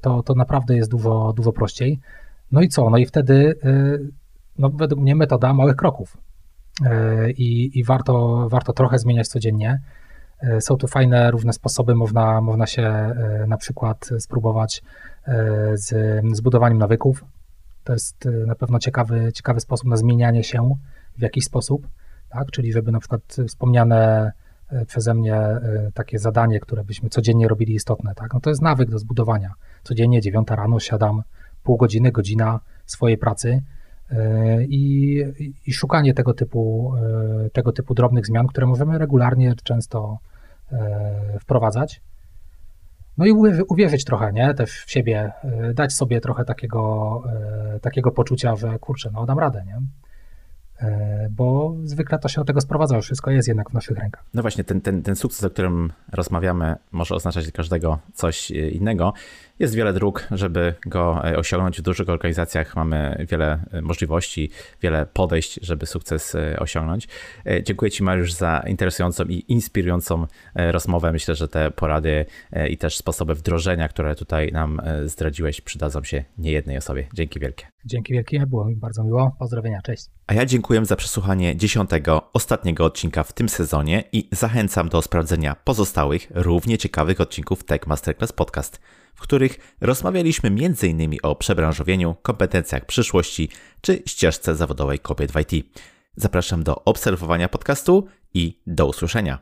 to, to naprawdę jest dużo, dużo prościej. No i co? No i wtedy, no według mnie metoda małych kroków. E, i, i warto, warto trochę zmieniać codziennie. E, są tu fajne, różne sposoby, można, można się e, na przykład spróbować z zbudowaniem nawyków. To jest na pewno ciekawy, ciekawy sposób na zmienianie się w jakiś sposób, tak? czyli żeby na przykład wspomniane przeze mnie takie zadanie, które byśmy codziennie robili istotne, tak? no to jest nawyk do zbudowania. Codziennie 9 rano siadam pół godziny, godzina swojej pracy i, i szukanie tego typu, e, tego typu drobnych zmian, które możemy regularnie, często e, wprowadzać. No i uwierzyć trochę, nie? Też w siebie, dać sobie trochę takiego, takiego poczucia, że kurczę, no dam radę, nie? Bo zwykle to się do tego sprowadza, że wszystko jest jednak w naszych rękach. No właśnie, ten, ten, ten sukces, o którym rozmawiamy, może oznaczać dla każdego coś innego. Jest wiele dróg, żeby go e, osiągnąć. W dużych organizacjach mamy wiele e, możliwości, wiele podejść, żeby sukces e, osiągnąć. Dziękuję Ci, Mariusz, za interesującą i inspirującą rozmowę. Myślę, że te porady i też sposoby wdrożenia, które tutaj nam zdradziłeś, przydadzą się niejednej osobie. Dzięki wielkie. Dzięki wielkie, było mi bardzo miło. Pozdrowienia, cześć. A ja dziękuję za przesłuchanie dziesiątego, ostatniego odcinka w tym sezonie i zachęcam do sprawdzenia pozostałych, równie ciekawych odcinków Tech Masterclass Podcast w których rozmawialiśmy m.in. o przebranżowieniu, kompetencjach przyszłości czy ścieżce zawodowej kobiet w IT. Zapraszam do obserwowania podcastu i do usłyszenia.